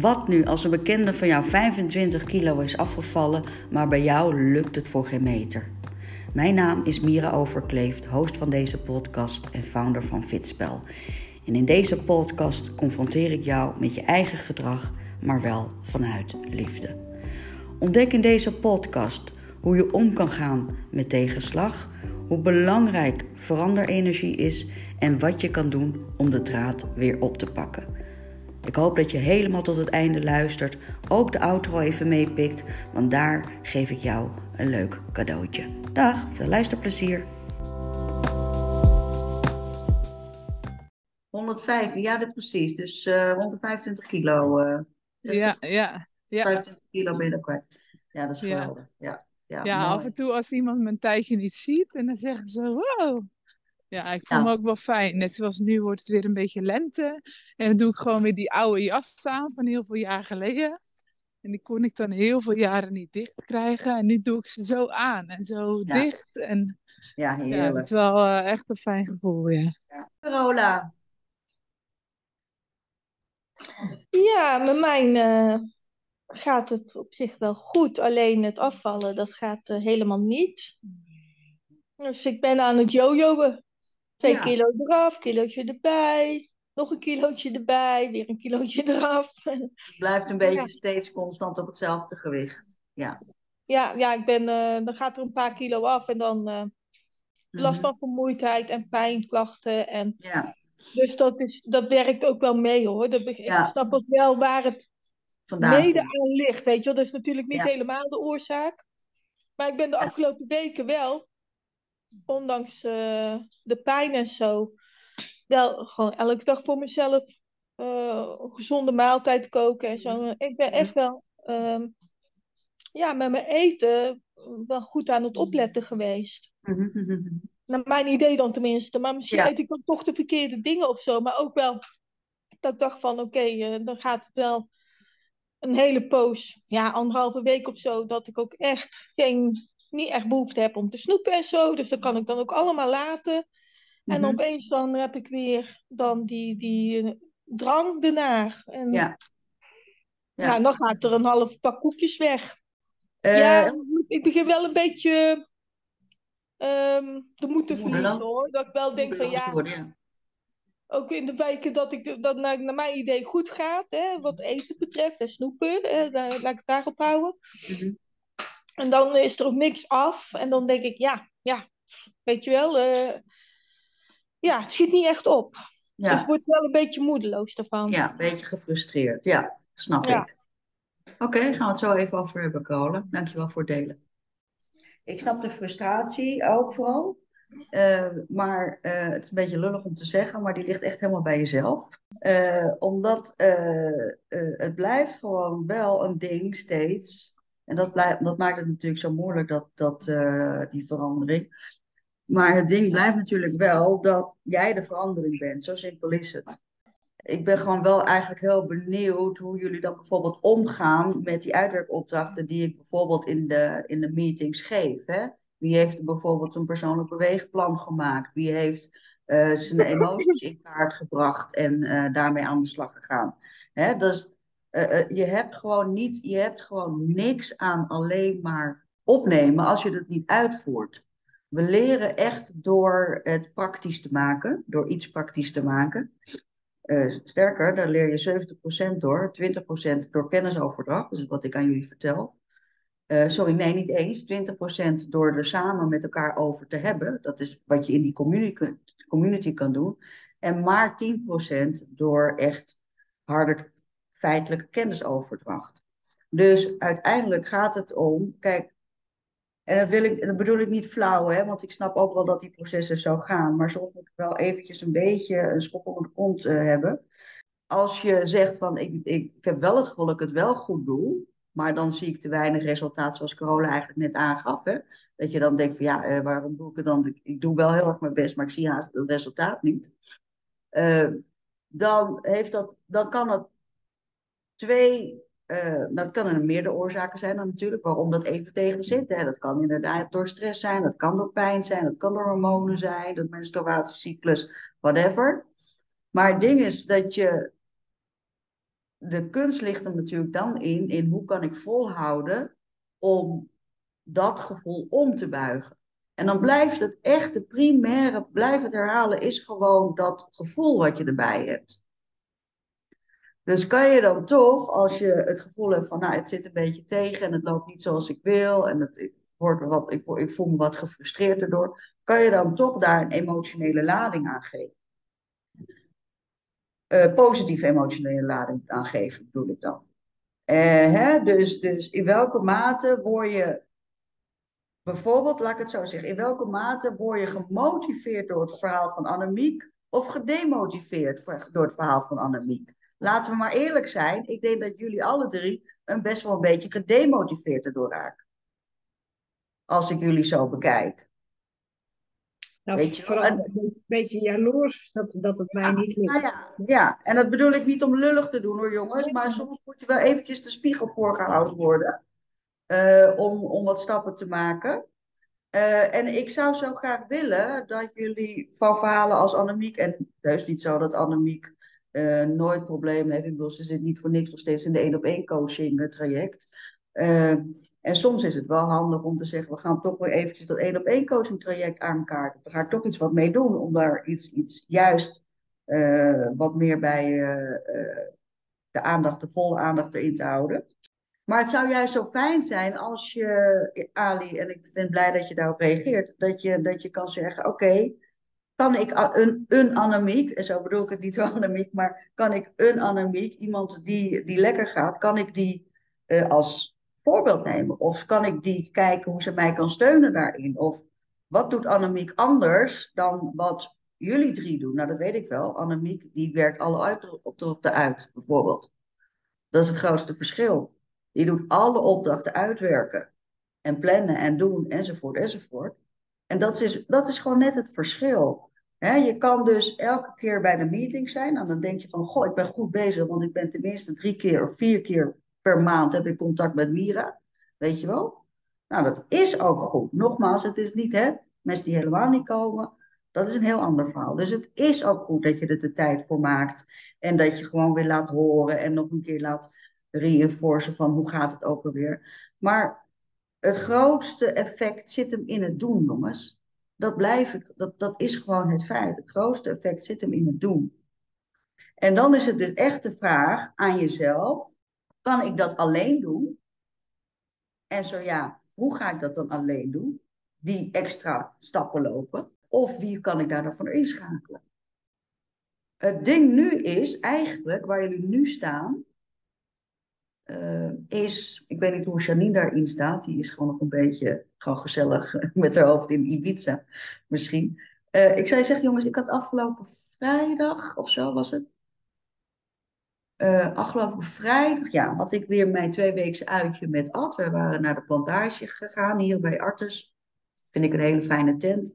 Wat nu als een bekende van jou 25 kilo is afgevallen, maar bij jou lukt het voor geen meter? Mijn naam is Mira Overkleeft, host van deze podcast en founder van Fitspel. En in deze podcast confronteer ik jou met je eigen gedrag, maar wel vanuit liefde. Ontdek in deze podcast hoe je om kan gaan met tegenslag, hoe belangrijk veranderenergie is en wat je kan doen om de draad weer op te pakken. Ik hoop dat je helemaal tot het einde luistert, ook de outro even meepikt, want daar geef ik jou een leuk cadeautje. Dag, veel luisterplezier. 105, ja, dat precies. Dus uh, 125 kilo. Uh, ja, ja, ja. 25 kilo ben je dan kwijt. Ja, dat is geweldig. Ja, ja, ja, af en toe als iemand mijn tijdje niet ziet en dan zeggen ze: Wow, ja, ik voel me ook wel fijn. Net zoals nu wordt het weer een beetje lente. En dan doe ik gewoon weer die oude jas aan van heel veel jaar geleden. En die kon ik dan heel veel jaren niet dicht krijgen. En nu doe ik ze zo aan en zo dicht. En ja, heerlijk. Ja, het is wel uh, echt een fijn gevoel, ja. ja. Carola. Ja, met mij uh, gaat het op zich wel goed. Alleen het afvallen, dat gaat uh, helemaal niet. Dus ik ben aan het jojoen. Twee Ja. kilo eraf, kilootje erbij. Nog een kilootje erbij, weer een kilootje eraf. Het blijft een beetje Ja. steeds constant op hetzelfde gewicht. Ja. Ja, ja ik ben, eh, dan gaat er een paar kilo af en dan eh, last Mhm. van vermoeidheid en pijnklachten. En, Ja, dus dat, is, dat werkt ook wel mee hoor. Dat, Ja. Ik snap ook wel waar het vandaag. mede aan ligt. Weet je wel, dat is natuurlijk niet helemaal de oorzaak. Maar ik ben de afgelopen weken wel, ondanks eh, de pijn en zo, wel gewoon elke dag voor mezelf eh, een gezonde maaltijd koken en zo. Ik ben echt wel ehm, ja, met mijn eten wel goed aan het opletten geweest. Mhm. Naar mijn idee dan tenminste. Maar misschien Ja. eet ik dan toch de verkeerde dingen of zo. Maar ook wel dat ik dacht van oké, eh, dan gaat het wel een hele poos, ja, anderhalve week of zo, dat ik ook echt geen, niet echt behoefte heb om te snoepen en zo. Dus dat kan ik dan ook allemaal laten. En Mhm. opeens dan heb ik weer dan die, die eh, drang ernaar. En Ja. Ja. ja, dan gaat er een half pak koekjes weg. Eh, ja, ik begin wel een beetje ehm de moed te verliezen hoor. Dat ik wel denk van ja, worden, ja. ook in de weken dat ik dat naar, naar mijn idee goed gaat, hè, wat eten betreft en snoepen, hè, daar, laat ik het daarop houden. Mhm. En dan is er ook niks af. En dan denk ik, ja, ja, weet je wel, eh, ja, het schiet niet echt op. Dus Ja. ik word wel een beetje moedeloos daarvan. Ja, een beetje gefrustreerd. Ja, snap Ja. ik. Oké, gaan we het zo even over hebben, Carola. Dankjewel voor het delen. Ik snap de frustratie ook vooral. Eh, maar eh, het is een beetje lullig om te zeggen, maar die ligt echt helemaal bij jezelf. Omdat het blijft gewoon wel een ding steeds. En dat, blijft, dat maakt het natuurlijk zo moeilijk, dat, dat, eh, die verandering. Maar het ding blijft natuurlijk wel dat jij de verandering bent. Zo simpel is het. Ik ben gewoon wel eigenlijk heel benieuwd hoe jullie dan bijvoorbeeld omgaan met die uitwerkopdrachten die ik bijvoorbeeld in de, in de meetings geef. Hè? Wie heeft bijvoorbeeld een persoonlijk beweegplan gemaakt? Wie heeft eh, zijn emoties in kaart gebracht en eh, daarmee aan de slag gegaan? Hè? Dus eh, eh, je hebt gewoon niet, je hebt gewoon niks aan alleen maar opnemen als je het niet uitvoert. We leren echt door het praktisch te maken, door iets praktisch te maken. Eh, sterker, daar leer je 70% door, 20% door kennisoverdracht, dat is wat ik aan jullie vertel. Sorry, nee, niet eens. 20% door er samen met elkaar over te hebben. Dat is wat je in die community, community kan doen. En maar 10% door echt harde feitelijke kennisoverdracht. Dus uiteindelijk gaat het om, kijk, en dat, wil ik, dat bedoel ik niet flauw, hè, want ik snap ook wel dat die processen zo gaan. Maar soms moet ik wel eventjes een beetje een schop onder de kont eh, hebben. Als je zegt van, ik, ik, heb wel het gevoel dat ik het wel goed doe, maar dan zie ik te weinig resultaat, zoals Carola eigenlijk net aangaf. Hè? Dat je dan denkt van, ja, eh, waarom doe ik het dan? Ik, ik doe wel heel erg mijn best, maar ik zie haast het resultaat niet. Eh, dan, heeft dat, dan kan het twee eh dat kan er meerdere oorzaken zijn dan natuurlijk, waarom dat even tegen zit. Hè. Dat kan inderdaad door stress zijn, dat kan door pijn zijn, dat kan door hormonen zijn, de menstruatiecyclus, whatever. Maar het ding is dat je de kunst ligt er natuurlijk dan in, in hoe kan ik volhouden om dat gevoel om te buigen. En dan blijft het echt, de primaire, blijf het herhalen, is gewoon dat gevoel wat je erbij hebt. Dus kan je dan toch, als je het gevoel hebt van, nou, het zit een beetje tegen en het loopt niet zoals ik wil en het, ik, wat, ik, ik voel me wat gefrustreerd erdoor, kan je dan toch daar een emotionele lading aan geven. Uh, positieve emotionele lading aan geven, bedoel ik dan. Uh, hè? Dus, dus in welke mate word je, bijvoorbeeld, laat ik het zo zeggen, in welke mate word je gemotiveerd door het verhaal van Annemiek of gedemotiveerd door het verhaal van Annemiek? Laten we maar eerlijk zijn, ik denk dat jullie alle drie een best wel een beetje gedemotiveerd erdoor raken. Als ik jullie zo bekijk. Nou, Weet je vooral een beetje jaloers dat, dat het mij niet lukt. Nou ja, ja, en dat bedoel ik niet om lullig te doen hoor jongens, maar soms moet je wel eventjes de spiegel voorgehouden worden. Uh, om, om wat stappen te maken. Uh, en ik zou zo graag willen dat jullie van verhalen als Annemiek, en het is niet zo dat Annemiek uh, nooit problemen heeft. Ik bedoel, ze zit niet voor niks nog steeds in de één op één coaching traject. En soms is het wel handig om te zeggen, we gaan toch weer eventjes dat één op één coaching traject aankaarten. Daar ga ik toch iets wat mee doen om daar iets, iets juist wat meer bij de aandacht, de volle aandacht erin te houden. Maar het zou juist zo fijn zijn als je, Ali, en ik ben blij dat je daarop reageert, dat je, dat je kan zeggen, oké, kan ik een, een anemiek, en zo bedoel ik het niet anemiek, maar kan ik een anemiek, iemand die, die lekker gaat, kan ik die uh, als voorbeeld nemen? Of kan ik die kijken hoe ze mij kan steunen daarin? Of wat doet Annemiek anders dan wat jullie drie doen? Nou, dat weet ik wel. Annemiek die werkt alle opdrachten uit, bijvoorbeeld. Dat is het grootste verschil. Die doet alle opdrachten uitwerken. En plannen en doen, enzovoort, enzovoort. En dat is, dat is gewoon net het verschil. Je kan dus elke keer bij de meeting zijn en dan denk je van, goh, ik ben goed bezig, want ik ben tenminste drie keer of vier keer per maand heb ik contact met Mira. Weet je wel? Nou, dat is ook goed. Nogmaals, het is niet, hè, mensen die helemaal niet komen, dat is een heel ander verhaal. Dus het is ook goed dat je er de tijd voor maakt. En dat je gewoon weer laat horen en nog een keer laat reinforcen van hoe gaat het ook alweer. Maar het grootste effect zit hem in het doen, jongens. Dat blijf ik, dat, dat is gewoon het feit. Het grootste effect zit hem in het doen. En dan is het dus echt de vraag aan jezelf: kan ik dat alleen doen? En zo ja, hoe ga ik dat dan alleen doen? Die extra stappen lopen? Of wie kan ik daar dan voor inschakelen? Het ding nu is eigenlijk, waar jullie nu staan, uh, is, ik weet niet hoe Janine daarin staat, die is gewoon nog een beetje gewoon gezellig met haar hoofd in Ibiza misschien. Uh, ik zei zeggen, jongens, ik had afgelopen vrijdag of zo was het, uh, afgelopen vrijdag ja, had ik weer mijn tweeweekse uitje met Ad. We waren naar de plantage gegaan hier bij Artes. Vind ik een hele fijne tent.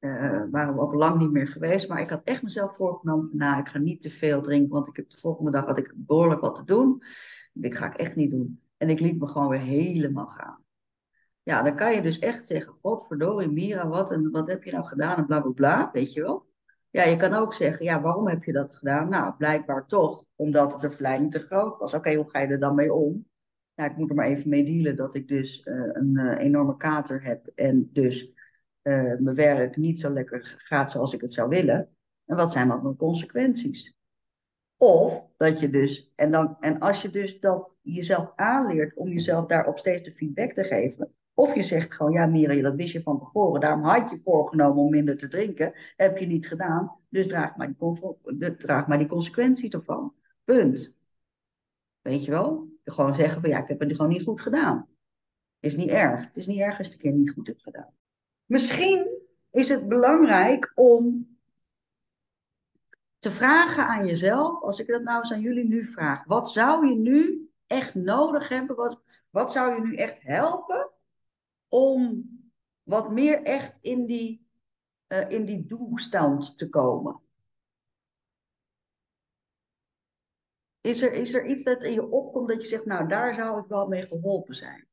Uh, waren we ook lang niet meer geweest. Maar ik had echt mezelf voorgenomen van nou, ik ga niet te veel drinken. Want ik heb de volgende dag had ik behoorlijk wat te doen. Dit ga ik echt niet doen. En ik liet me gewoon weer helemaal gaan. Ja, dan kan je dus echt zeggen, godverdorie Mira, wat, en wat heb je nou gedaan en bla bla bla, weet je wel. Ja, je kan ook zeggen, ja, waarom heb je dat gedaan? Nou, blijkbaar toch omdat de verleiding te groot was. Oké, hoe ga je er dan mee om? Nou, ik moet er maar even mee dealen dat ik dus uh, een uh, enorme kater heb en dus uh, mijn werk niet zo lekker gaat zoals ik het zou willen. En wat zijn dan de consequenties? Of dat je dus, en, dan, en als je dus dat jezelf aanleert om jezelf daarop steeds de feedback te geven, of je zegt gewoon, ja Miriam, dat wist je van tevoren, daarom had je voorgenomen om minder te drinken, heb je niet gedaan, dus draag maar die, draag maar die consequenties ervan. Punt. Weet je wel? Gewoon zeggen van, ja, ik heb het gewoon niet goed gedaan. Is niet erg. Het is niet erg als je het keer niet goed hebt gedaan. Misschien is het belangrijk om te vragen aan jezelf, als ik dat nou eens aan jullie nu vraag, wat zou je nu echt nodig hebben? Wat, wat zou je nu echt helpen om wat meer echt in die, uh, in die doelstand te komen? Is er, is er iets dat in je opkomt dat je zegt, nou daar zou ik wel mee geholpen zijn?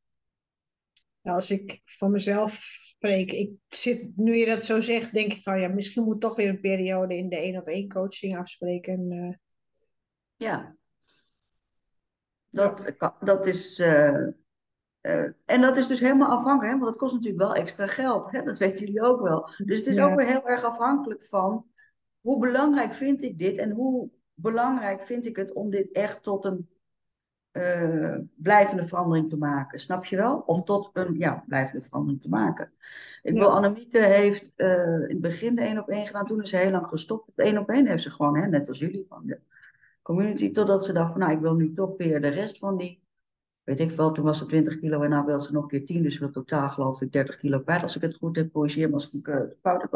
Nou, als ik van mezelf spreek, ik zit, nu je dat zo zegt, denk ik van ja, misschien moet toch weer een periode in de één op één coaching afspreken. Uh... Ja. Dat, dat is. Uh, en dat is dus helemaal afhankelijk, hè? want dat kost natuurlijk wel extra geld. Hè? Dat weten jullie ook wel. Dus het is ook weer heel erg afhankelijk van hoe belangrijk vind ik dit en hoe belangrijk vind ik het om dit echt tot een uh, blijvende verandering te maken. Snap je wel? Of tot een ja, blijvende verandering te maken. Ik wil, Annemieke heeft uh, in het begin de één op één gedaan. Toen is ze heel lang gestopt. Op één op één heeft ze gewoon, hè, net als jullie, van de community. Totdat ze dacht van, nou, ik wil nu toch weer de rest van die... Weet ik veel, toen was ze 20 kilo en nu wil ze nog een keer 10. Dus wil totaal geloof ik 30 kilo kwijt. Als ik het goed heb, corrigeer me als ik uh, fout heb.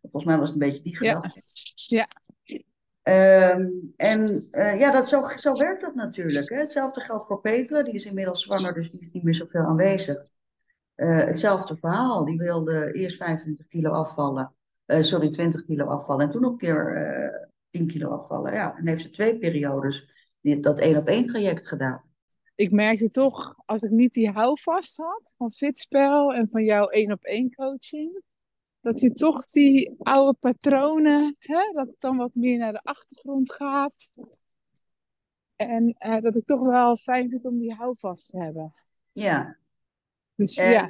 Volgens mij was het een beetje die gedachte. Ja. ja. Um, en uh, ja, dat, zo, zo werkt dat natuurlijk. Hè? Hetzelfde geldt voor Petra, die is inmiddels zwanger, dus die is niet meer zoveel aanwezig. Uh, hetzelfde verhaal, die wilde eerst 25 kilo afvallen, uh, sorry, 20 kilo afvallen en toen nog een keer 10 kilo afvallen. Ja, en heeft ze twee periodes dat één op één traject gedaan. Ik merkte toch, als ik niet die houvast had van Fitspel en van jouw één op één coaching, dat je toch die oude patronen, hè, dat het dan wat meer naar de achtergrond gaat. En uh, dat ik toch wel fijn vind om die houvast te hebben. Ja. Dus ja.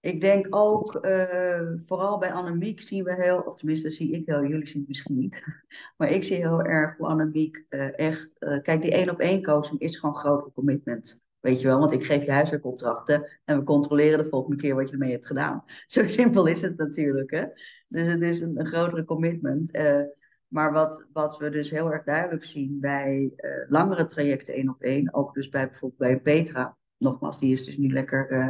Ik denk ook, uh, vooral bij Annemiek zien we heel, of tenminste zie ik heel, jullie zien het misschien niet, maar ik zie heel erg hoe Annemiek uh, echt, kijk die één op één coaching is gewoon groot commitment. Weet je wel, want ik geef je huiswerkopdrachten en we controleren de volgende keer wat je ermee hebt gedaan. Zo simpel is het natuurlijk. Hè? Dus het is een, een grotere commitment. Uh, maar wat, wat we dus heel erg duidelijk zien bij uh, langere trajecten één op één, ook dus bij bijvoorbeeld bij Petra, nogmaals, die is dus nu lekker uh,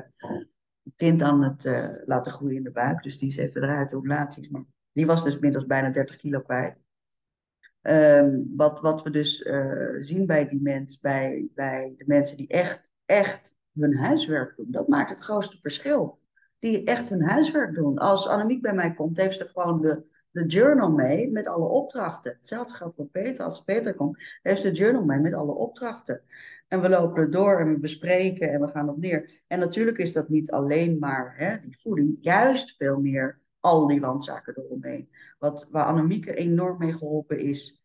kind aan het laten groeien in de buik, dus die is even eruit, de ovulaties. Maar die was dus inmiddels bijna 30 kilo kwijt. Um, wat, wat we dus uh, zien bij die mens, bij, bij de mensen die echt, echt hun huiswerk doen, dat maakt het grootste verschil. Die echt hun huiswerk doen. Als Annemiek bij mij komt, heeft ze gewoon de, de journal mee met alle opdrachten. Hetzelfde geldt voor Peter. Als Peter komt, heeft ze de journal mee met alle opdrachten. En we lopen er door en we bespreken en we gaan op neer. En natuurlijk is dat niet alleen maar hè, die voeding, juist veel meer al die randzaken eromheen. Wat, waar Annemieke enorm mee geholpen is.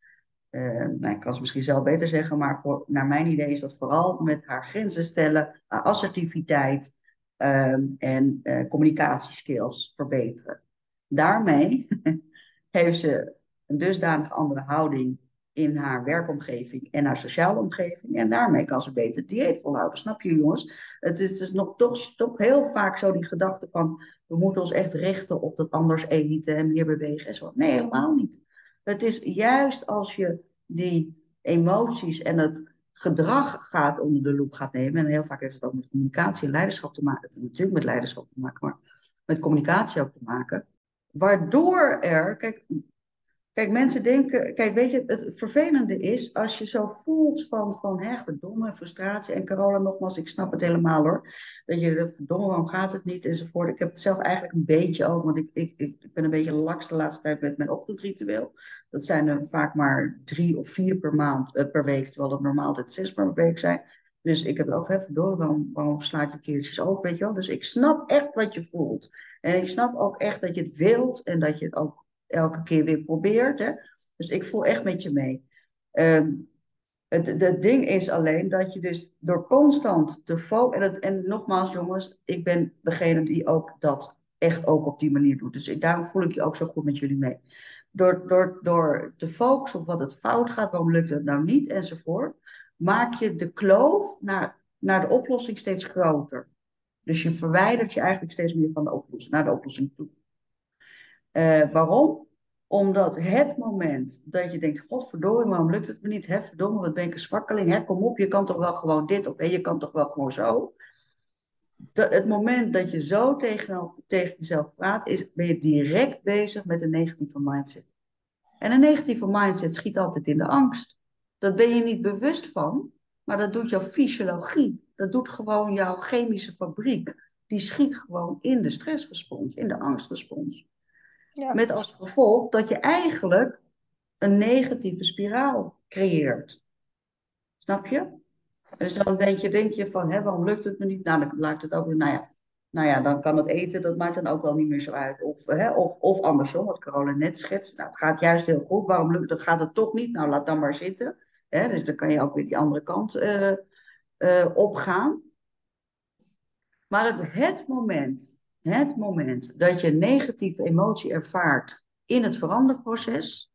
Uh, nou, ik kan het misschien zelf beter zeggen, maar voor, naar mijn idee is dat vooral met haar grenzen stellen, assertiviteit um, en uh, communicatieskills verbeteren. Daarmee heeft ze een dusdanig andere houding in haar werkomgeving en haar sociale omgeving. En daarmee kan ze beter dieet volhouden. Snap je, jongens? Het is dus nog toch, toch heel vaak zo die gedachte van... we moeten ons echt richten op dat anders eten en meer bewegen en zo. Nee, helemaal niet. Het is juist als je die emoties en het gedrag gaat onder de loep gaat nemen... en heel vaak heeft het ook met communicatie en leiderschap te maken. Natuurlijk met leiderschap te maken, maar met communicatie ook te maken. Waardoor er, kijk, Kijk, mensen denken, kijk, weet je, het vervelende is als je zo voelt van, van hè, verdomme, frustratie. En Carola, nogmaals, ik snap het helemaal hoor. Dat je, verdomme, waarom gaat het niet enzovoort. Ik heb het zelf eigenlijk een beetje ook, want ik, ik, ik ben een beetje laks de laatste tijd met mijn ochtendritueel. Dat zijn er vaak maar drie of vier per maand, uh, per week, terwijl dat normaal altijd zes per week zijn. Dus ik heb ook, hè, verdomme, waarom, waarom slaat je keertjes over, weet je wel. Dus ik snap echt wat je voelt. En ik snap ook echt dat je het wilt en dat je het ook elke keer weer probeert. Hè? Dus ik voel echt met je mee. Um, het, het ding is alleen dat je dus door constant te focussen. En, en nogmaals, jongens, ik ben degene die ook dat echt ook op die manier doet. Dus ik, daarom voel ik je ook zo goed met jullie mee. Door, door, door te focussen op wat het fout gaat, waarom lukt het nou niet enzovoort, maak je de kloof naar, naar de oplossing steeds groter. Dus je verwijdert je eigenlijk steeds meer van de oplossing, naar de oplossing toe. Uh, waarom? Omdat het moment dat je denkt, godverdomme, waarom lukt het me niet? Hè, verdomme, wat ben ik een zwakkeling? Hè, kom op, je kan toch wel gewoon dit of hè, je kan toch wel gewoon zo. het moment dat je zo tegen, tegen jezelf praat, is, ben je direct bezig met een negatieve mindset. En een negatieve mindset schiet altijd in de angst. Dat ben je niet bewust van, maar dat doet jouw fysiologie. Dat doet gewoon jouw chemische fabriek. Die schiet gewoon in de stressrespons, in de angstrespons. Met als gevolg dat je eigenlijk een negatieve spiraal creëert. Snap je? Dus dan denk je, denk je van, hè, waarom lukt het me niet? Nou, dan laat het ook weer, nou ja, nou ja, dan kan het eten, dat maakt dan ook wel niet meer zo uit. Of, hè, of, of andersom, wat Carola net schetst. Nou, het gaat juist heel goed, waarom lukt het? gaat het toch niet? Nou, laat dan maar zitten. Hè? Dus dan kan je ook weer die andere kant uh, uh, opgaan. Maar het, het moment, het moment dat je negatieve emotie ervaart in het veranderproces,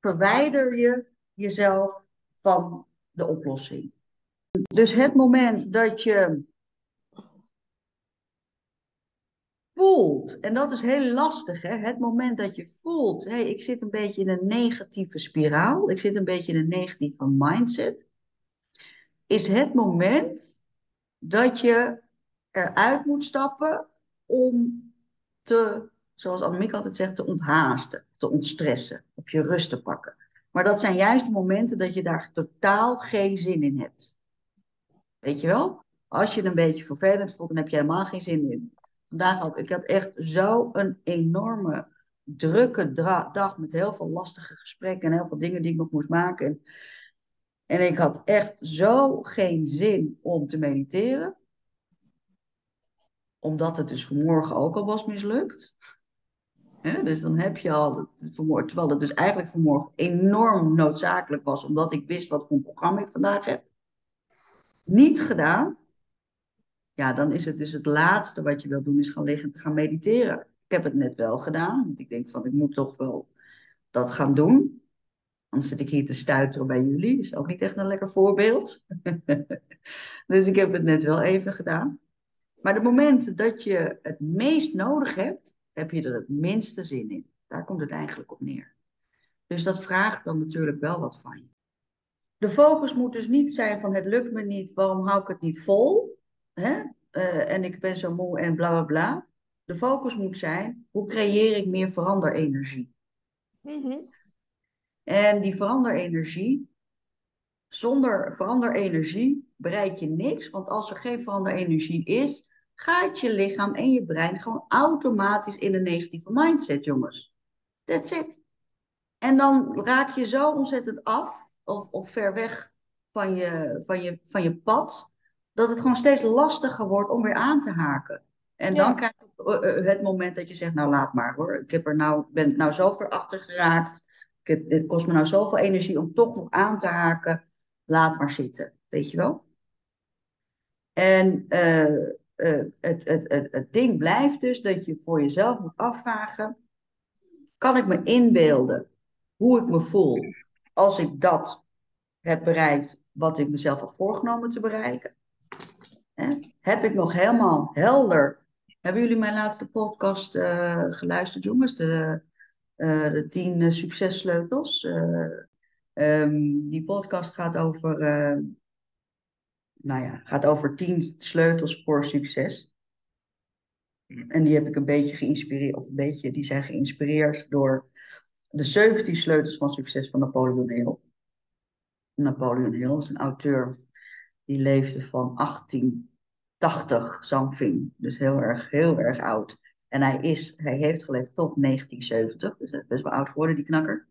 verwijder je jezelf van de oplossing. Dus het moment dat je voelt, en dat is heel lastig, hè? het moment dat je voelt, hey, ik zit een beetje in een negatieve spiraal, ik zit een beetje in een negatieve mindset, is het moment dat je eruit moet stappen om te, zoals Annemiek altijd zegt, te onthaasten, te ontstressen, of je rust te pakken. Maar dat zijn juist de momenten dat je daar totaal geen zin in hebt. Weet je wel? Als je een beetje vervelend voelt, dan heb je helemaal geen zin in. Vandaag ook. Ik had echt zo'n enorme drukke dag met heel veel lastige gesprekken en heel veel dingen die ik nog moest maken. En, en ik had echt zo geen zin om te mediteren. Omdat het dus vanmorgen ook al was mislukt. dus dan heb je al terwijl het dus eigenlijk vanmorgen enorm noodzakelijk was, omdat ik wist wat voor een programma ik vandaag heb. Niet gedaan ja, dan is het dus het laatste wat je wil doen, is gaan liggen te gaan mediteren. Ik heb het net wel gedaan, want ik denk van ik moet toch wel dat gaan doen. Anders zit ik hier te stuiteren bij jullie, is ook niet echt een lekker voorbeeld. dus ik heb het net wel even gedaan. Maar de momenten dat je het meest nodig hebt, heb je er het minste zin in. Daar komt het eigenlijk op neer. Dus dat vraagt dan natuurlijk wel wat van je. De focus moet dus niet zijn van het lukt me niet, waarom hou ik het niet vol? hè, uh, en ik ben zo moe en bla bla bla. De focus moet zijn, hoe creëer ik meer veranderenergie? Mm En die veranderenergie, zonder veranderenergie bereik je niks. Want als er geen veranderenergie is, gaat je lichaam en je brein gewoon automatisch in een negatieve mindset, jongens. That's it. En dan raak je zo ontzettend af of, of ver weg van je, van, je, van je pad, dat het gewoon steeds lastiger wordt om weer aan te haken. En dan krijg je eh, eh, het moment dat je zegt, nou laat maar hoor. Ik heb er nou, ben nou zo ver achter geraakt. Het kost me nou zoveel energie om toch nog aan te haken. Laat maar zitten, weet je wel. En uh, het, het, het, het ding blijft dus dat je voor jezelf moet afvragen. Kan ik me inbeelden hoe ik me voel als ik dat heb bereikt wat ik mezelf had voorgenomen te bereiken? Heb ik nog helemaal helder. Hebben jullie mijn laatste podcast uh, geluisterd, jongens? De, uh, de tien successleutels. Um, die podcast gaat over, nou ja, gaat over tien sleutels voor succes. En die heb ik een beetje geïnspireerd, of een beetje, die zijn geïnspireerd door de 17 sleutels van succes van Napoleon Hill. Napoleon Hill is een auteur die leefde van 1880 something. Dus heel erg, heel erg oud. En hij, is, hij heeft geleefd tot 1970. Dus best wel oud geworden, die knakker.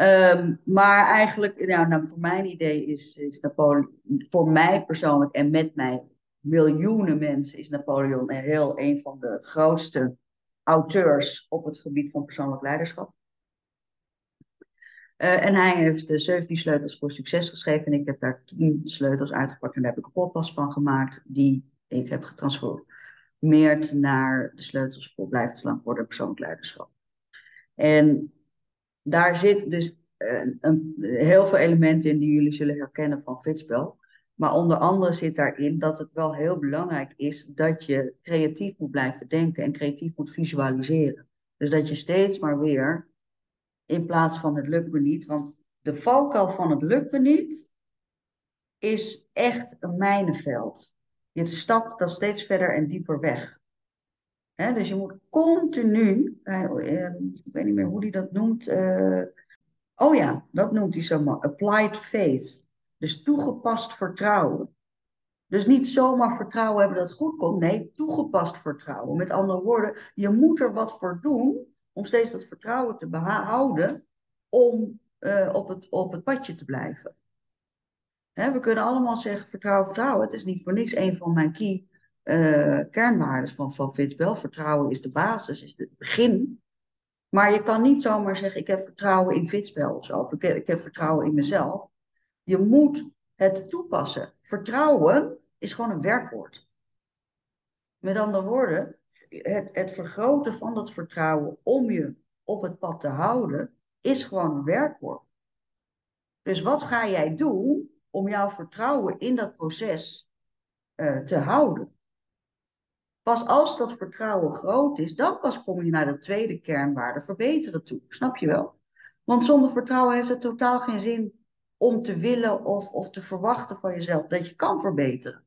Um, maar eigenlijk, nou, nou, voor mijn idee is, is Napoleon, voor mij persoonlijk en met mij miljoenen mensen, is Napoleon heel een van de grootste auteurs op het gebied van persoonlijk leiderschap. Uh, en hij heeft de 17 sleutels voor succes geschreven. En ik heb daar 10 sleutels uitgepakt. En daar heb ik een podcast van gemaakt. Die ik heb getransformeerd naar de sleutels voor blijvend lang worden persoonlijk leiderschap. En daar zit dus uh, een, heel veel elementen in die jullie zullen herkennen van Fitspel. Maar onder andere zit daarin dat het wel heel belangrijk is dat je creatief moet blijven denken en creatief moet visualiseren. Dus dat je steeds maar weer in plaats van het lukt me niet. Want de valkuil van het lukt me niet is echt een mijnenveld. Je stapt dan steeds verder en dieper weg. Dus je moet continu, eh, eh, ik weet niet meer hoe hij dat noemt. Eh, oh ja, dat noemt hij zomaar. Applied faith. Dus toegepast vertrouwen. Dus niet zomaar vertrouwen hebben dat het goed komt. Nee, toegepast vertrouwen. Met andere woorden, je moet er wat voor doen om steeds dat vertrouwen te behouden om uh, op, het, op het padje te blijven. We kunnen allemaal zeggen vertrouwen, vertrouwen. Het is niet voor niks een van mijn key uh, kernwaarden van, van Fitspel. Vertrouwen is de basis, is het begin. Maar je kan niet zomaar zeggen, ik heb vertrouwen in fitspel of zo. Ik heb, vertrouwen in mezelf. Je moet het toepassen. Vertrouwen is gewoon een werkwoord. Met andere woorden, het, het vergroten van dat vertrouwen om je op het pad te houden, is gewoon een werkwoord. Dus wat ga jij doen om jouw vertrouwen in dat proces uh, te houden? Pas als dat vertrouwen groot is, dan pas kom je naar de tweede kernwaarde verbeteren toe. Snap je wel? Want zonder vertrouwen heeft het totaal geen zin om te willen of, of te verwachten van jezelf dat je kan verbeteren.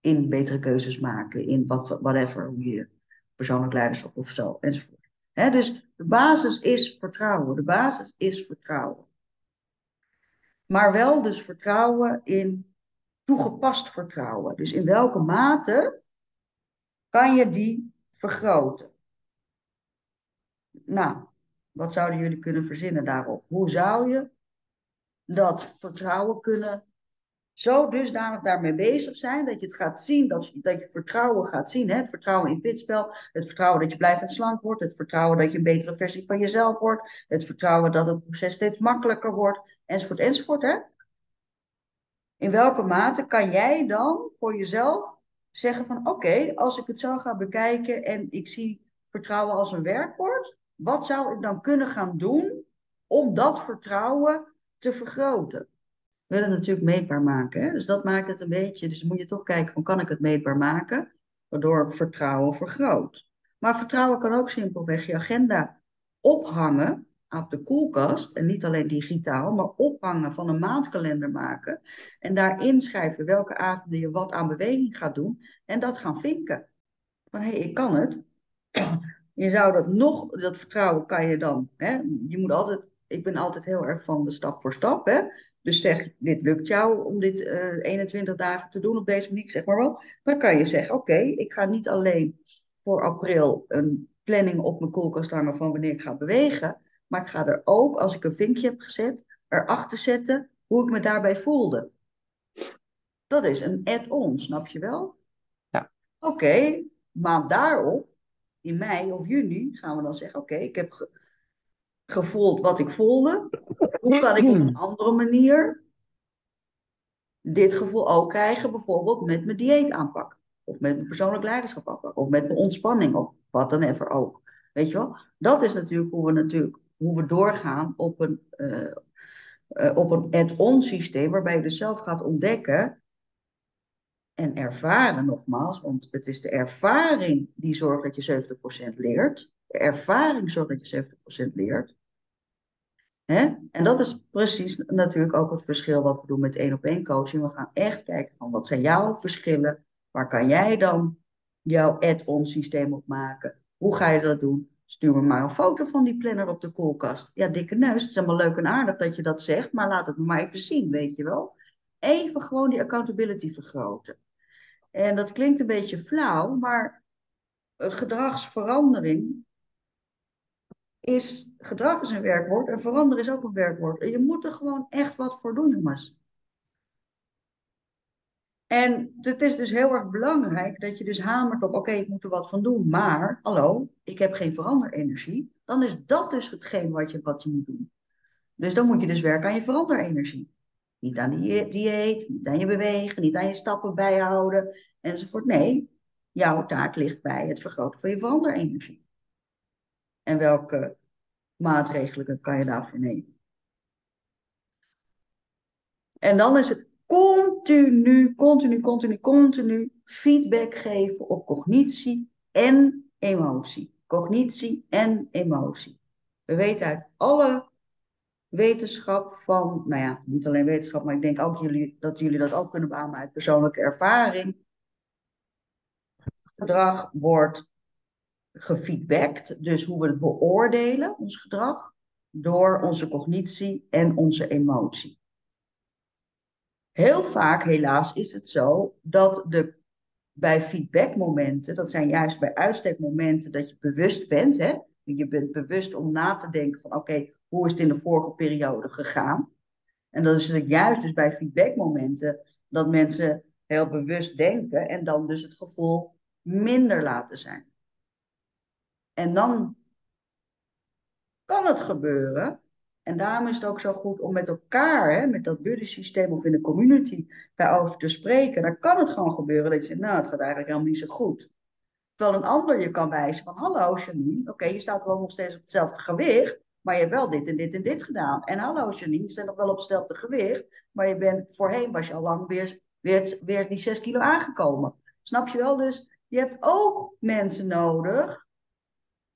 In betere keuzes maken, in wat, whatever, hoe je persoonlijk leiderschap of zo, enzovoort. dus de basis is vertrouwen. De basis is vertrouwen. Maar wel dus vertrouwen in toegepast vertrouwen. Dus in welke mate kan je die vergroten? Nou, wat zouden jullie kunnen verzinnen daarop? Hoe zou je dat vertrouwen kunnen zo dusdanig daarmee bezig zijn dat je het gaat zien, dat je, dat je vertrouwen gaat zien. Hè? Het vertrouwen in fitspel, het vertrouwen dat je blijvend slank wordt, het vertrouwen dat je een betere versie van jezelf wordt, het vertrouwen dat het proces steeds makkelijker wordt, enzovoort, enzovoort. Hè? In welke mate kan jij dan voor jezelf zeggen van oké, als ik het zo ga bekijken en ik zie vertrouwen als een werkwoord, wat zou ik dan kunnen gaan doen om dat vertrouwen te vergroten? We willen natuurlijk meetbaar maken. Hè? Dus dat maakt het een beetje. Dus moet je toch kijken van kan ik het meetbaar maken? Waardoor vertrouwen vergroot. Maar vertrouwen kan ook simpelweg je agenda ophangen op de koelkast. En niet alleen digitaal, maar ophangen van een maandkalender maken. En daar inschrijven welke avonden je wat aan beweging gaat doen. En dat gaan vinken. Van hé, hey, ik kan het. Je zou dat nog, dat vertrouwen kan je dan. Hè? Je moet altijd, ik ben altijd heel erg van de stap voor stap. Hè? Dus zeg, dit lukt jou om dit uh, eh, 21 dagen te doen op deze manier, zeg maar wel. Dan kan je zeggen, oké, ik ga niet alleen voor april een planning op mijn koelkast hangen van wanneer ik ga bewegen. Maar ik ga er ook, als ik een vinkje heb gezet, erachter zetten hoe ik me daarbij voelde. Dat is een add-on, snap je wel? Ja. Oké, maand daarop, in mei of juni, gaan we dan zeggen, oké, ik heb gevoeld wat ik voelde. Hoe kan ik op een andere manier dit gevoel ook krijgen, bijvoorbeeld met mijn dieet aanpak. Of met mijn persoonlijk leiderschap aanpak. Of met mijn ontspanning. Of wat dan even ook. Weet je wel? Dat is natuurlijk hoe we, natuurlijk, hoe we doorgaan op een, uh, uh, op een add-on systeem. Waarbij je dus zelf gaat ontdekken en ervaren nogmaals. Want het is de ervaring die zorgt dat je 70% leert. De ervaring zorgt dat je 70% leert. En dat is precies natuurlijk ook het verschil wat we doen met één op één coaching. We gaan echt kijken van wat zijn jouw verschillen? Waar kan jij dan jouw add-on systeem op maken? Hoe ga je dat doen? Stuur me maar een foto van die planner op de koelkast. Ja, dikke neus, het is helemaal leuk en aardig dat je dat zegt, maar laat het me maar even zien, weet je wel. Even gewoon die accountability vergroten. En dat klinkt een beetje flauw, maar gedragsverandering is, gedrag is een werkwoord en veranderen is ook een werkwoord. En je moet er gewoon echt wat voor doen, jongens. En het is dus heel erg belangrijk dat je dus hamert op, oké, ik moet er wat van doen, maar, hallo, ik heb geen veranderenergie. Dan is dat dus hetgeen wat je, wat je moet doen. Dus dan moet je dus werken aan je veranderenergie. Niet aan die dieet, niet aan je bewegen, niet aan je stappen bijhouden, enzovoort. Nee, jouw taak ligt bij het vergroten van je veranderenergie. En welke maatregelen kan je daarvoor nemen? En dan is het continu, continu, continu, continu feedback geven op cognitie en emotie. Cognitie en emotie. We weten uit alle wetenschap van, nou ja, niet alleen wetenschap, maar ik denk ook jullie, dat jullie dat ook kunnen beamen uit persoonlijke ervaring. Gedrag wordt gefeedbackt, dus hoe we het beoordelen, ons gedrag, door onze cognitie en onze emotie. Heel vaak, helaas, is het zo dat de, bij feedbackmomenten, dat zijn juist bij uitstekmomenten dat je bewust bent, hè? je bent bewust om na te denken van oké, hoe is het in de vorige periode gegaan? En dat is het juist dus bij feedbackmomenten dat mensen heel bewust denken en dan dus het gevoel minder laten zijn. En dan kan het gebeuren. En daarom is het ook zo goed om met elkaar, hè, met dat buddy-systeem of in de community, daarover te spreken. Dan kan het gewoon gebeuren dat je, nou, het gaat eigenlijk helemaal niet zo goed. Terwijl een ander je kan wijzen van, hallo Janine, oké, je staat wel nog steeds op hetzelfde gewicht, maar je hebt wel dit en dit en dit gedaan. En hallo Janine, je staat nog wel op hetzelfde gewicht, maar je bent, voorheen was je al lang weer, weer, weer die 6 kilo aangekomen. Snap je wel? Dus je hebt ook mensen nodig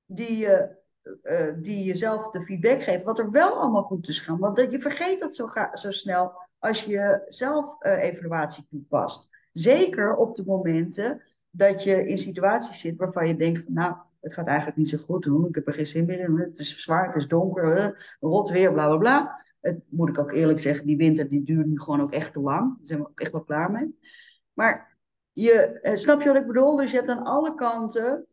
die je uh, die jezelf de feedback geven, wat er wel allemaal goed is gaan. Want dat, je vergeet dat zo, zo snel als je zelf uh, evaluatie toepast. Zeker op de momenten dat je in situaties zit waarvan je denkt van nou, het gaat eigenlijk niet zo goed doen. Ik heb er geen zin meer in. Het is zwaar, het is donker, rot weer, bla bla bla. Het, moet ik ook eerlijk zeggen, die winter die duurt nu gewoon ook echt te lang. Daar zijn we ook echt wel klaar mee. Maar je, snap je wat ik bedoel? Dus je hebt aan alle kanten,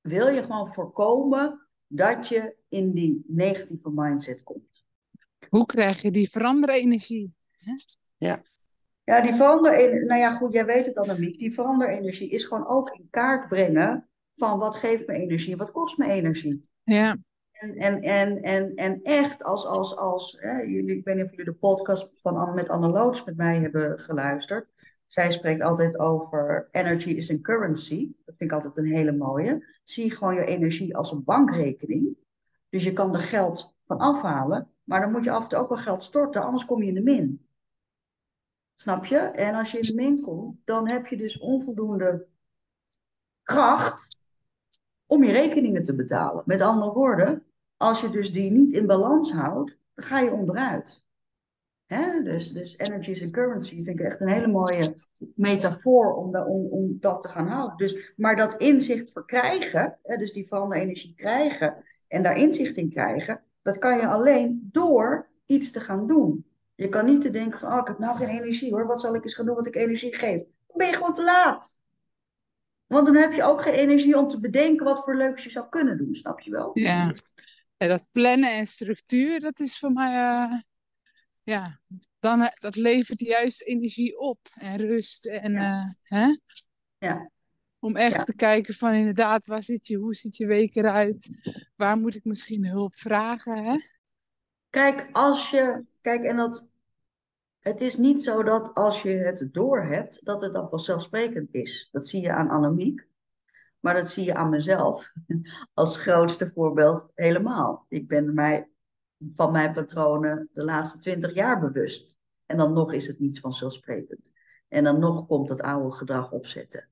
wil je gewoon voorkomen dat je in die negatieve mindset komt. Hoe krijg je die veranderen energie? Ja. Ja, die verander, nou ja, goed, jij weet het Annemiek, die veranderenergie is gewoon ook in kaart brengen van wat geeft me energie en wat kost me energie. Ja. En, en, en, en, en echt, als, als, als hè, jullie, ik weet niet of jullie de podcast van, met Anne Loods met mij hebben geluisterd. Zij spreekt altijd over energy is een currency. Dat vind ik altijd een hele mooie. Zie gewoon je energie als een bankrekening. Dus je kan er geld van afhalen, maar dan moet je af en toe ook wel geld storten, anders kom je in de min. Snap je? En als je in de min komt, dan heb je dus onvoldoende kracht om je rekeningen te betalen. Met andere woorden, als je dus die niet in balans houdt, dan ga je onderuit. Hè? Dus, dus energy is a currency vind ik echt een hele mooie metafoor om, om, om dat te gaan houden. Dus, maar dat inzicht verkrijgen, hè, dus die energie krijgen en daar inzicht in krijgen, dat kan je alleen door iets te gaan doen. Je kan niet te denken van, oh, ik heb nou geen energie hoor, wat zal ik eens gaan doen wat ik energie geef? Dan ben je gewoon te laat. Want dan heb je ook geen energie om te bedenken wat voor leuks je zou kunnen doen, snap je wel? Ja, dat plannen en structuur, dat is voor mij... Uh ja, dan, eh, dat levert juist energie op en rust. En, ja. Uh, hè? Ja. Om echt te kijken van inderdaad, waar zit je, hoe ziet je week eruit? Waar moet ik misschien hulp vragen? Hè? Kijk, als je, kijk, en dat, het is niet zo dat als je het door hebt, dat het dan vanzelfsprekend is. Dat zie je aan Annemiek, maar dat zie je aan mezelf als grootste voorbeeld helemaal. Ik ben mij van mijn patronen de laatste twintig jaar bewust. En dan nog is het niets vanzelfsprekend. En dan nog komt het oude gedrag opzetten.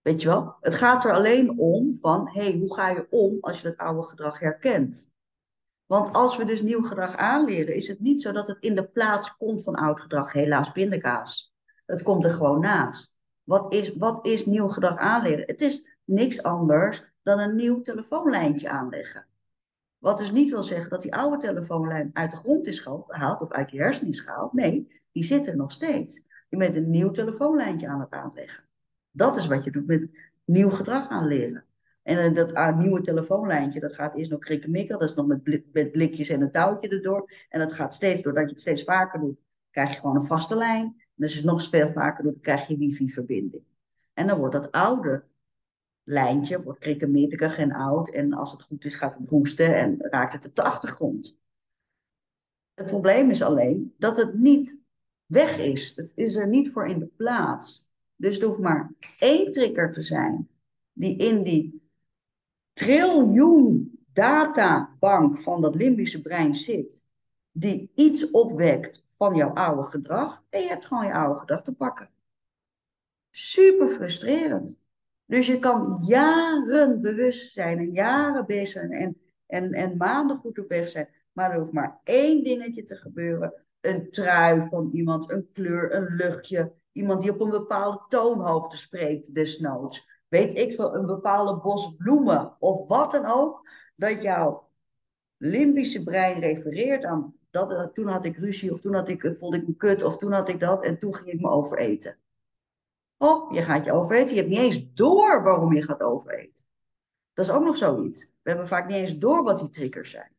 Weet je wel? Het gaat er alleen om van, hé, hey, hoe ga je om als je dat oude gedrag herkent? Want als we dus nieuw gedrag aanleren, is het niet zo dat het in de plaats komt van oud gedrag. Helaas pindakaas. Het komt er gewoon naast. Wat is, wat is nieuw gedrag aanleren? Het is niks anders dan een nieuw telefoonlijntje aanleggen. Wat dus niet wil zeggen dat die oude telefoonlijn uit de grond is gehaald of uit je hersenen is gehaald. Nee, die zit er nog steeds. Je bent een nieuw telefoonlijntje aan het aanleggen. Dat is wat je doet met nieuw gedrag aanleren. En eh, dat uh, nieuwe telefoonlijntje, dat gaat eerst nog krikkemikken. Dat is nog met, blikjes en een touwtje erdoor. En dat gaat steeds, doordat je het steeds vaker doet, krijg je gewoon een vaste lijn. En als je het nog veel vaker doet, krijg je wifi-verbinding. En dan wordt dat oude lijntje wordt krikkemiddig en oud. En als het goed is, gaat het roesten en raakt het op de achtergrond. Het probleem is alleen dat het niet weg is. Het is er niet voor in de plaats. Dus er hoeft maar één trigger te zijn die in die triljoen databank van dat limbische brein zit, die iets opwekt van jouw oude gedrag, en je hebt gewoon je oude gedrag te pakken. Super frustrerend. Dus je kan jaren bewust zijn en jaren bezig zijn en, en, en maanden goed op weg zijn. Maar er hoeft maar één dingetje te gebeuren. Een trui van iemand, een kleur, een luchtje. Iemand die op een bepaalde toonhoogte spreekt, desnoods. Weet ik veel, een bepaalde bos bloemen of wat dan ook. Dat jouw limbische brein refereert aan dat, toen had ik ruzie of toen had ik, voelde ik me kut of toen had ik dat en toen ging ik me overeten. Je gaat je overeten. Je hebt niet eens door waarom je gaat overeten. Dat is ook nog zoiets. We hebben vaak niet eens door wat die triggers zijn.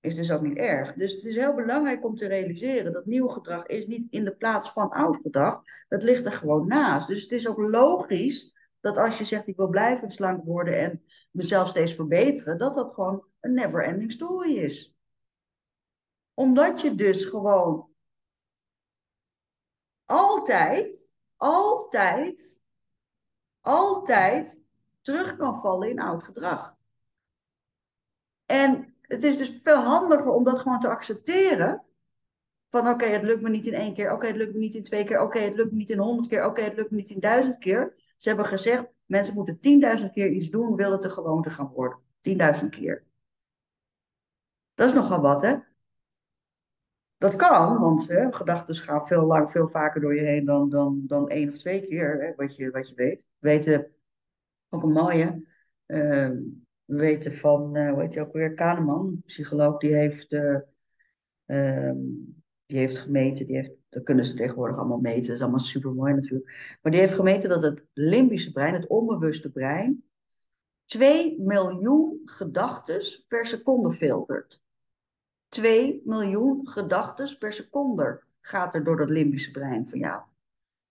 Is dus ook niet erg. Dus het is heel belangrijk om te realiseren dat nieuw gedrag is niet in de plaats van oud gedrag. Dat ligt er gewoon naast. Dus het is ook logisch dat als je zegt ik wil blijven slank worden en mezelf steeds verbeteren, dat dat gewoon een never ending story is. Omdat je dus gewoon altijd, altijd, altijd terug kan vallen in oud gedrag. En het is dus veel handiger om dat gewoon te accepteren. Van oké, het lukt me niet in één keer. Oké, het lukt me niet in twee keer. Oké, het lukt me niet in honderd keer. Oké, het lukt me niet in duizend keer. Ze hebben gezegd, mensen moeten tienduizend keer iets doen, willen het een gewoonte gaan worden. Tienduizend keer. Dat is nogal wat, hè? Dat kan, want gedachten gaan veel, lang, veel vaker door je heen dan, dan, dan één of twee keer, hè, wat, je, wat je weet. We weten, ook een mooie, uh, we weten van, uh, hoe heet je ook weer, Kahneman, psycholoog, die heeft, uh, die heeft gemeten, die heeft, dat kunnen ze tegenwoordig allemaal meten, dat is allemaal super mooi natuurlijk. Maar die heeft gemeten dat het limbische brein, het onbewuste brein, 2 miljoen gedachten per seconde filtert. 2 miljoen gedachten per seconde gaat er door dat limbische brein van jou.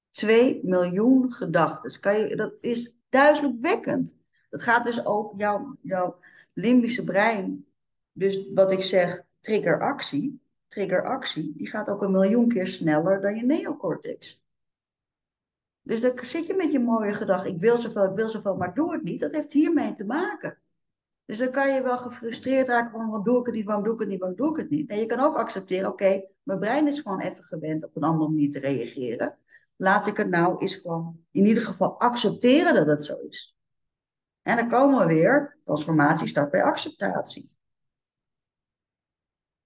2 miljoen gedachten. Dat is duizelingwekkend. Dat gaat dus ook jouw, jouw limbische brein. Dus wat ik zeg, triggeractie. Triggeractie, die gaat ook een miljoen keer sneller dan je neocortex. Dus dan zit je met je mooie gedachte, ik wil zoveel, ik wil zoveel, maar doe het niet. Dat heeft hiermee te maken. Dus dan kan je wel gefrustreerd raken van waarom doe ik het niet, waarom doe ik het niet, waarom doe ik het niet. En je kan ook accepteren, oké, mijn brein is gewoon even gewend op een andere manier te reageren. Laat ik het nou eens gewoon in ieder geval accepteren dat het zo is. En dan komen we weer, transformatie start bij acceptatie.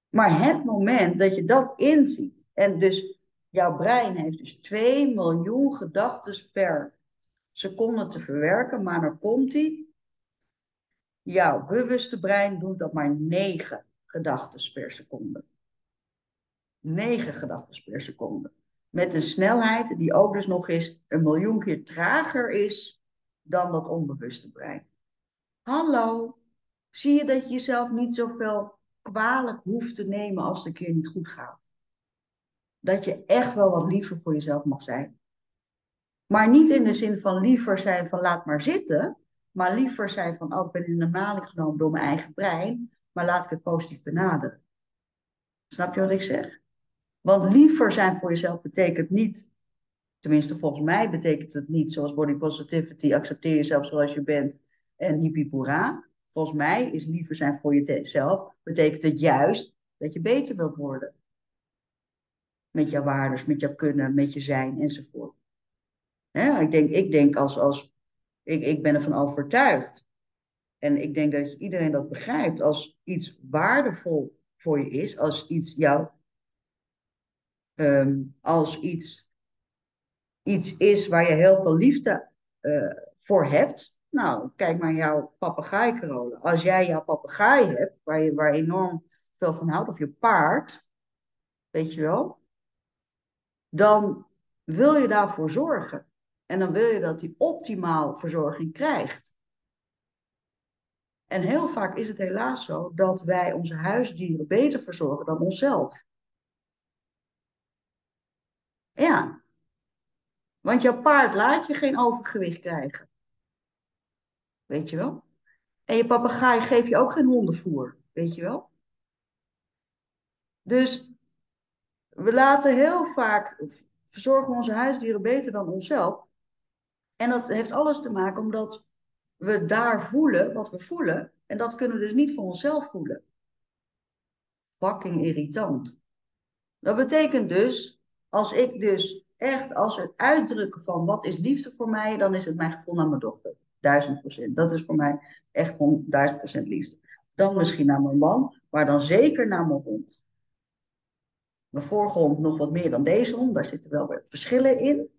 Maar het moment dat je dat inziet, en dus jouw brein heeft dus 2 miljoen gedachten per seconde te verwerken, maar dan komt die. Jouw bewuste brein doet dat maar 9 gedachten per seconde. 9 gedachten per seconde. Met een snelheid die ook dus nog eens een miljoen keer trager is dan dat onbewuste brein. Hallo, zie je dat je jezelf niet zoveel kwalijk hoeft te nemen als het een keer niet goed gaat? Dat je echt wel wat liever voor jezelf mag zijn. Maar niet in de zin van liever zijn van laat maar zitten, maar liever zijn van oh, ik ben in de maling genomen door mijn eigen brein, maar laat ik het positief benaderen. Snap je wat ik zeg? Want liever zijn voor jezelf betekent niet Tenminste, volgens mij betekent het niet zoals body positivity, accepteer jezelf zoals je bent en hippie Volgens mij is liever zijn voor jezelf, betekent het juist dat je beter wilt worden. Met jouw waardes, met jouw kunnen, met je zijn enzovoort. ik denk, ik denk als, als ik, ik ben ervan overtuigd. En ik denk dat iedereen dat begrijpt. Als iets waardevol voor je is, als iets jou, ehm, als iets iets is waar je heel veel liefde uh, voor hebt. Nou, kijk maar jouw papegaai. Als jij jouw papegaai hebt, waar je waar enorm veel van houdt, of je paard, weet je wel, dan wil je daarvoor zorgen. En dan wil je dat die optimaal verzorging krijgt. En heel vaak is het helaas zo dat wij onze huisdieren beter verzorgen dan onszelf. Ja, want jouw paard laat je geen overgewicht krijgen. Weet je wel? En je papegaai geeft je ook geen hondenvoer. Weet je wel? Dus we laten heel vaak, verzorgen onze huisdieren beter dan onszelf. En dat heeft alles te maken omdat we daar voelen wat we voelen. En dat kunnen we dus niet voor onszelf voelen. Fucking irritant. Dat betekent dus, als ik dus echt, als we uitdrukken van wat is liefde voor mij, dan is het mijn gevoel naar mijn dochter. Duizend procent. Dat is voor mij echt gewoon duizend procent liefde. Dan misschien naar mijn man, maar dan zeker naar mijn hond. Mijn vorige hond nog wat meer dan deze hond, daar zitten wel weer verschillen in.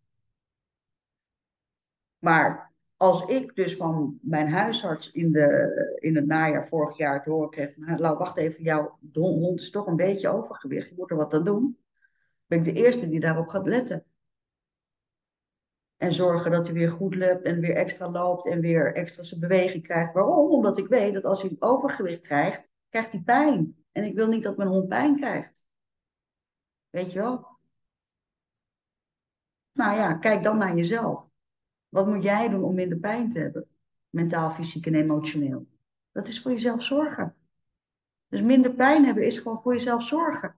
Maar als ik dus van mijn huisarts in, de, in het najaar vorig jaar te horen kreeg nou, wacht even, jouw hond is toch een beetje overgewicht, je moet er wat aan doen. Ben ik de eerste die daarop gaat letten. En zorgen dat hij weer goed loopt en weer extra loopt en weer extra zijn beweging krijgt. Waarom? Omdat ik weet dat als hij overgewicht krijgt, krijgt hij pijn. En ik wil niet dat mijn hond pijn krijgt. Weet je wel? Nou ja, kijk dan naar jezelf. Wat moet jij doen om minder pijn te hebben? mentaal, fysiek en emotioneel? Dat is voor jezelf zorgen. Dus minder pijn hebben is gewoon voor jezelf zorgen.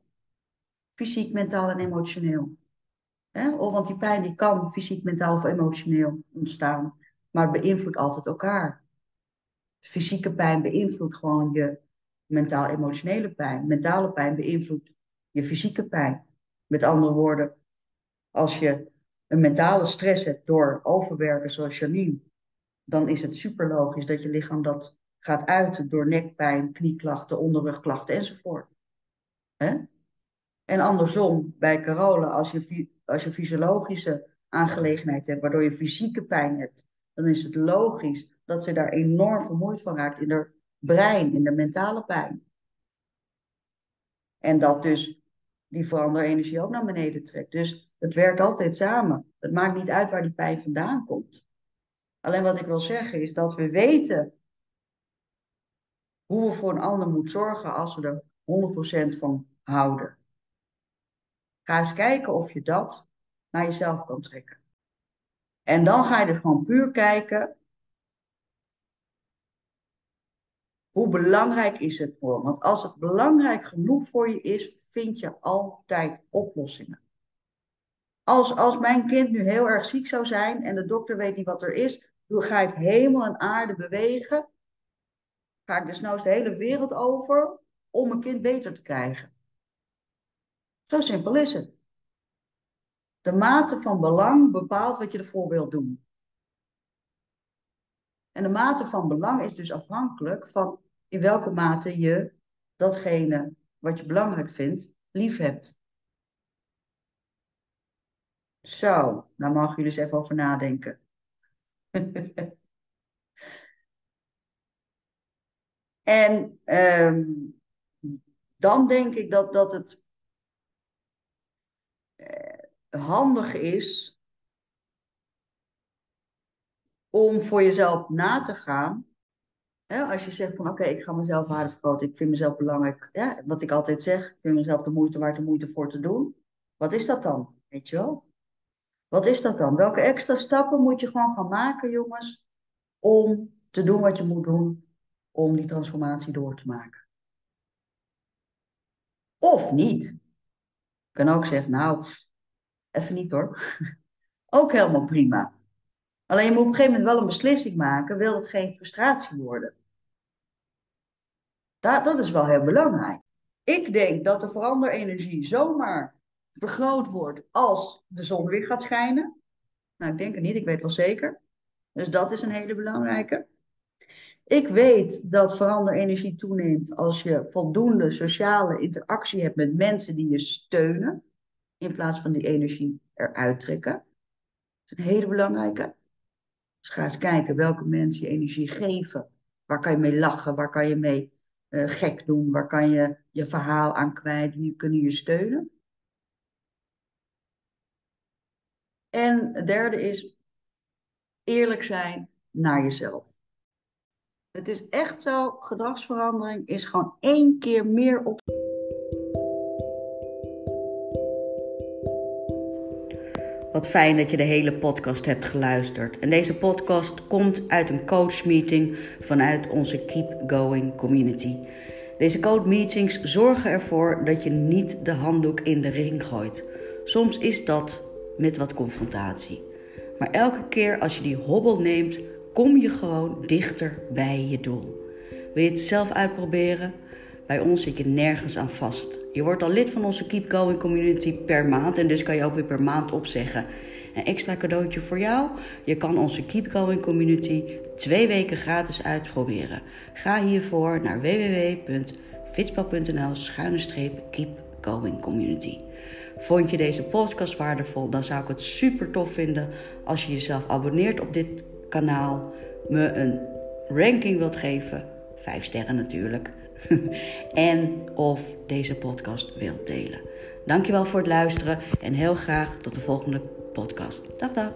Fysiek, mentaal en emotioneel. Of, want die pijn die kan fysiek, mentaal of emotioneel ontstaan. Maar het beïnvloedt altijd elkaar. Fysieke pijn beïnvloedt gewoon je mentaal-emotionele pijn. Mentale pijn beïnvloedt je fysieke pijn. Met andere woorden, als je een mentale stress hebt door overwerken zoals Janine, dan is het super logisch dat je lichaam dat gaat uiten door nekpijn, knieklachten, onderrugklachten enzovoort. En andersom, bij Carola, als je, als je fysiologische aangelegenheid hebt, waardoor je fysieke pijn hebt, dan is het logisch dat ze daar enorm vermoeid van raakt in haar brein, in de mentale pijn. En dat dus die veranderenergie ook naar beneden trekt. Dus het werkt altijd samen. Het maakt niet uit waar die pijn vandaan komt. Alleen wat ik wil zeggen is dat we weten hoe we voor een ander moeten zorgen als we er 100% van houden. Ga eens kijken of je dat naar jezelf kan trekken. En dan ga je er gewoon puur kijken. Hoe belangrijk is het voor? Want als het belangrijk genoeg voor je is, vind je altijd oplossingen. Als, als mijn kind nu heel erg ziek zou zijn en de dokter weet niet wat er is, dan ga ik hemel en aarde bewegen. Ga ik dus nou de hele wereld over om mijn kind beter te krijgen. Zo simpel is het. De mate van belang bepaalt wat je ervoor wilt doen. En de mate van belang is dus afhankelijk van in welke mate je datgene wat je belangrijk vindt lief hebt. Zo, daar mag je dus even over nadenken. en um, dan denk ik dat, dat het handig is om voor jezelf na te gaan. Hè, als je zegt van oké, ik ga mezelf harder vergroten, ik vind mezelf belangrijk. Ja, wat ik altijd zeg, ik vind mezelf de moeite waard de moeite voor te doen. Wat is dat dan? Weet je wel? Wat is dat dan? Welke extra stappen moet je gewoon gaan maken, jongens, om te doen wat je moet doen om die transformatie door te maken? Of niet. Je kan ook zeggen, nou, Even niet hoor. Ook helemaal prima. Alleen je moet op een gegeven moment wel een beslissing maken. Wil het geen frustratie worden? Dat, dat is wel heel belangrijk. Ik denk dat de veranderenergie zomaar vergroot wordt als de zon weer gaat schijnen. Nou, ik denk het niet, ik weet wel zeker. Dus dat is een hele belangrijke. Ik weet dat veranderenergie toeneemt als je voldoende sociale interactie hebt met mensen die je steunen in plaats van die energie eruit trekken. Dat is een hele belangrijke. Dus ga eens kijken welke mensen je energie geven. Waar kan je mee lachen? Waar kan je mee uh, gek doen? Waar kan je je verhaal aan kwijt? Wie kunnen je steunen? En het derde is eerlijk zijn naar jezelf. Het is echt zo, gedragsverandering is gewoon één keer meer op. Wat fijn dat je de hele podcast hebt geluisterd. En deze podcast komt uit een coachmeeting vanuit onze Keep Going community. Deze coachmeetings zorgen ervoor dat je niet de handdoek in de ring gooit. Soms is dat met wat confrontatie. Maar elke keer als je die hobbel neemt, kom je gewoon dichter bij je doel. Wil je het zelf uitproberen? Bij ons zit je nergens aan vast. Je wordt al lid van onze Keep Going community per maand en dus kan je ook weer per maand opzeggen. Een extra cadeautje voor jou. Je kan onze Keep Going community twee weken gratis uitproberen. Ga hiervoor naar www.fitspel.nl schuine Keep Going Community. Vond je deze podcast waardevol, dan zou ik het super tof vinden als je jezelf abonneert op dit kanaal, me een ranking wilt geven, vijf sterren natuurlijk en of deze podcast wilt delen. Dankjewel voor het luisteren en heel graag tot de volgende podcast. Dag dag.